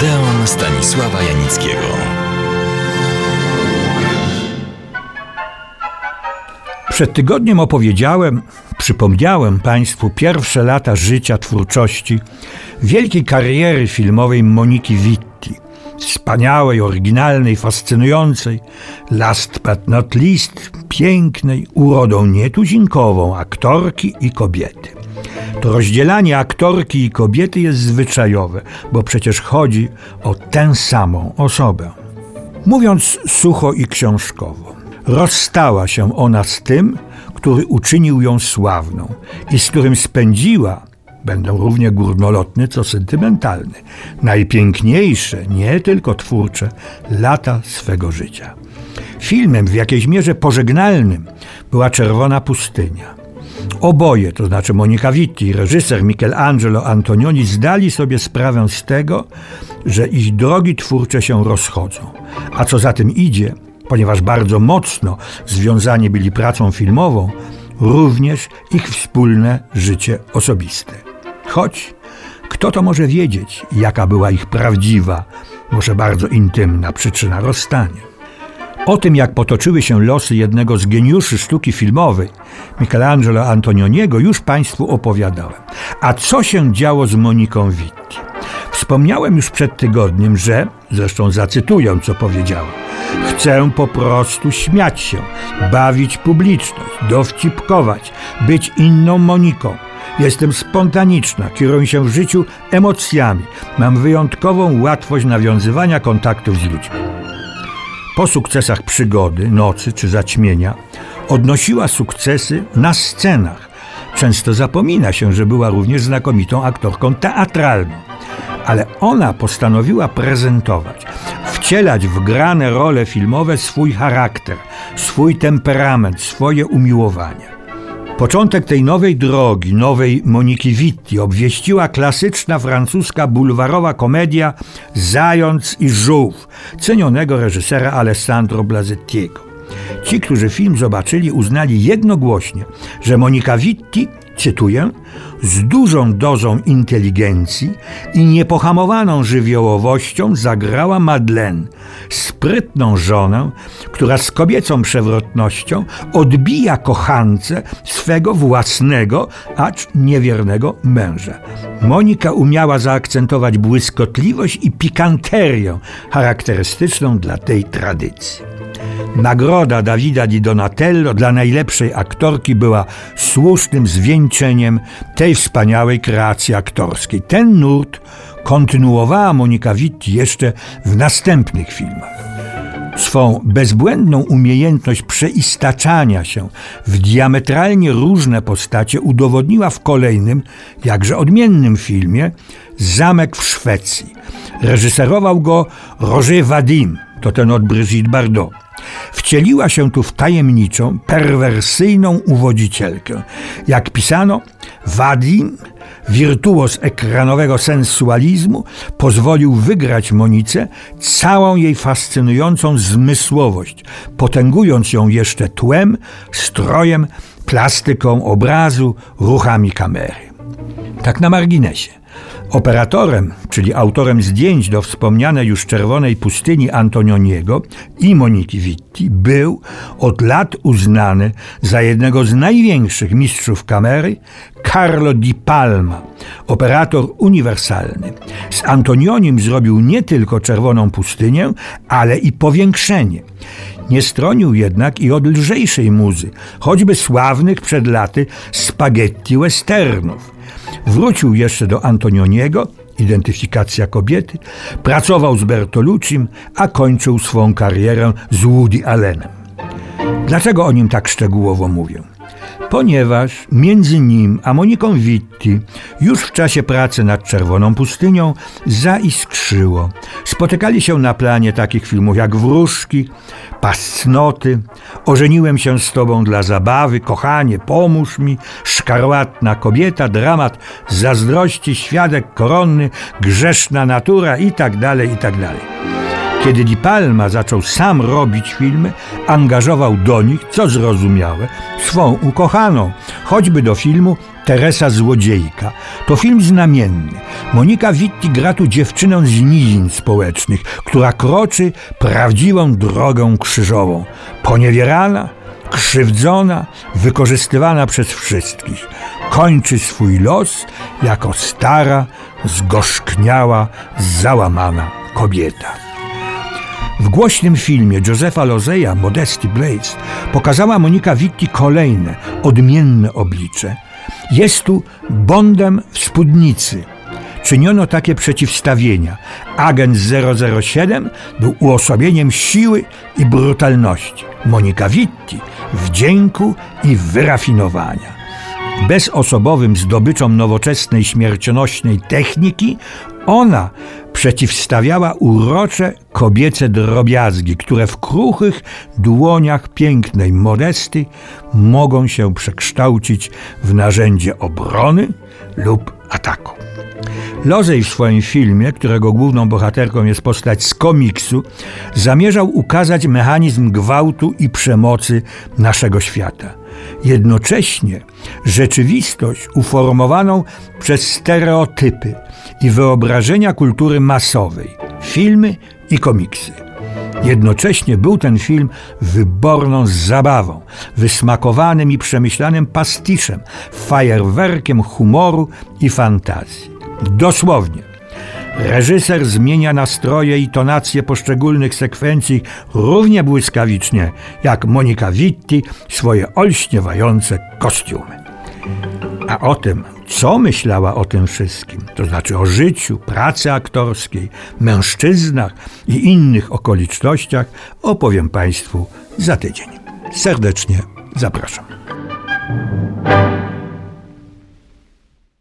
Odeon Stanisława Janickiego. Przed tygodniem opowiedziałem, przypomniałem Państwu pierwsze lata życia twórczości wielkiej kariery filmowej Moniki Witti. Wspaniałej, oryginalnej, fascynującej, last but not least, pięknej, urodą nietuzinkową aktorki i kobiety. To rozdzielanie aktorki i kobiety jest zwyczajowe, bo przecież chodzi o tę samą osobę. Mówiąc sucho i książkowo, rozstała się ona z tym, który uczynił ją sławną i z którym spędziła, będę równie górnolotny, co sentymentalny, najpiękniejsze, nie tylko twórcze, lata swego życia. Filmem w jakiejś mierze pożegnalnym była Czerwona Pustynia. Oboje, to znaczy Monika Vitti i reżyser Michelangelo Antonioni zdali sobie sprawę z tego, że ich drogi twórcze się rozchodzą. A co za tym idzie, ponieważ bardzo mocno związani byli pracą filmową, również ich wspólne życie osobiste. Choć kto to może wiedzieć, jaka była ich prawdziwa, może bardzo intymna przyczyna rozstania. O tym, jak potoczyły się losy jednego z geniuszy sztuki filmowej, Michelangelo Antonioniego, już Państwu opowiadałem. A co się działo z Moniką Vitti? Wspomniałem już przed tygodniem, że, zresztą zacytuję, co powiedziała, chcę po prostu śmiać się, bawić publiczność, dowcipkować, być inną Moniką. Jestem spontaniczna, kieruję się w życiu emocjami, mam wyjątkową łatwość nawiązywania kontaktów z ludźmi. Po sukcesach przygody, nocy czy zaćmienia odnosiła sukcesy na scenach. Często zapomina się, że była również znakomitą aktorką teatralną. Ale ona postanowiła prezentować, wcielać w grane role filmowe swój charakter, swój temperament, swoje umiłowania. Początek tej nowej drogi, nowej Moniki Vitti obwieściła klasyczna francuska bulwarowa komedia Zając i Żółw, cenionego reżysera Alessandro Blazettiego. Ci, którzy film zobaczyli, uznali jednogłośnie, że Monika Vitti, cytuję, z dużą dozą inteligencji i niepohamowaną żywiołowością zagrała Madeleine, sprytną żonę, która z kobiecą przewrotnością odbija kochance swego własnego, acz niewiernego męża. Monika umiała zaakcentować błyskotliwość i pikanterię charakterystyczną dla tej tradycji. Nagroda Davida di Donatello dla najlepszej aktorki była słusznym zwieńczeniem tej wspaniałej kreacji aktorskiej. Ten nurt kontynuowała Monika Witt jeszcze w następnych filmach. Swą bezbłędną umiejętność przeistaczania się w diametralnie różne postacie udowodniła w kolejnym, jakże odmiennym filmie Zamek w Szwecji. Reżyserował go Roger Vadim, to ten od Brigitte Bardot. Wcieliła się tu w tajemniczą, perwersyjną uwodzicielkę. Jak pisano, Wadim, wirtuos ekranowego sensualizmu, pozwolił wygrać Monice całą jej fascynującą zmysłowość, potęgując ją jeszcze tłem, strojem, plastyką obrazu, ruchami kamery. Tak na marginesie. Operatorem, czyli autorem zdjęć do wspomnianej już czerwonej pustyni Antonioniego i Moniki Vitti, był od lat uznany za jednego z największych mistrzów kamery Carlo Di Palma, operator uniwersalny. Z Antonionim zrobił nie tylko czerwoną pustynię, ale i powiększenie. Nie stronił jednak i od lżejszej muzy, choćby sławnych przed laty spaghetti westernów. Wrócił jeszcze do Antonioniego, identyfikacja kobiety, pracował z Bertoluccim, a kończył swą karierę z Woody Allenem. Dlaczego o nim tak szczegółowo mówię? Ponieważ między nim a Moniką Witti już w czasie pracy nad Czerwoną Pustynią zaiskrzyło. Spotykali się na planie takich filmów jak Wróżki, Pascnoty, Ożeniłem się z Tobą dla zabawy, Kochanie, pomóż mi, Szkarłatna kobieta, dramat Zazdrości, Świadek koronny, Grzeszna natura i tak Kiedy Di Palma zaczął sam robić filmy, angażował do nich, co zrozumiałe, swą ukochaną, choćby do filmu Teresa Złodziejka. To film znamienny. Monika Witti gra tu dziewczynę z nizin społecznych, która kroczy prawdziwą drogą krzyżową. Poniewierana, krzywdzona, wykorzystywana przez wszystkich. Kończy swój los jako stara, zgorzkniała, załamana kobieta. W głośnym filmie Josefa Lozeja Modesty Blaze pokazała Monika Witti kolejne, odmienne oblicze. Jest tu Bondem w spódnicy. Czyniono takie przeciwstawienia. Agent 007 był uosobieniem siły i brutalności. Monika Witti wdzięku i wyrafinowania bezosobowym zdobyczom nowoczesnej śmiercionośnej techniki, ona przeciwstawiała urocze kobiece drobiazgi, które w kruchych dłoniach pięknej modesty mogą się przekształcić w narzędzie obrony lub ataku. Lozej w swoim filmie, którego główną bohaterką jest postać z komiksu, zamierzał ukazać mechanizm gwałtu i przemocy naszego świata. Jednocześnie rzeczywistość uformowaną przez stereotypy i wyobrażenia kultury masowej, filmy i komiksy. Jednocześnie był ten film wyborną zabawą, wysmakowanym i przemyślanym pastiszem, fajerwerkiem humoru i fantazji. Dosłownie. Reżyser zmienia nastroje i tonacje poszczególnych sekwencji równie błyskawicznie jak Monika Witti swoje olśniewające kostiumy. A o tym, co myślała o tym wszystkim, to znaczy o życiu, pracy aktorskiej, mężczyznach i innych okolicznościach, opowiem Państwu za tydzień. Serdecznie zapraszam.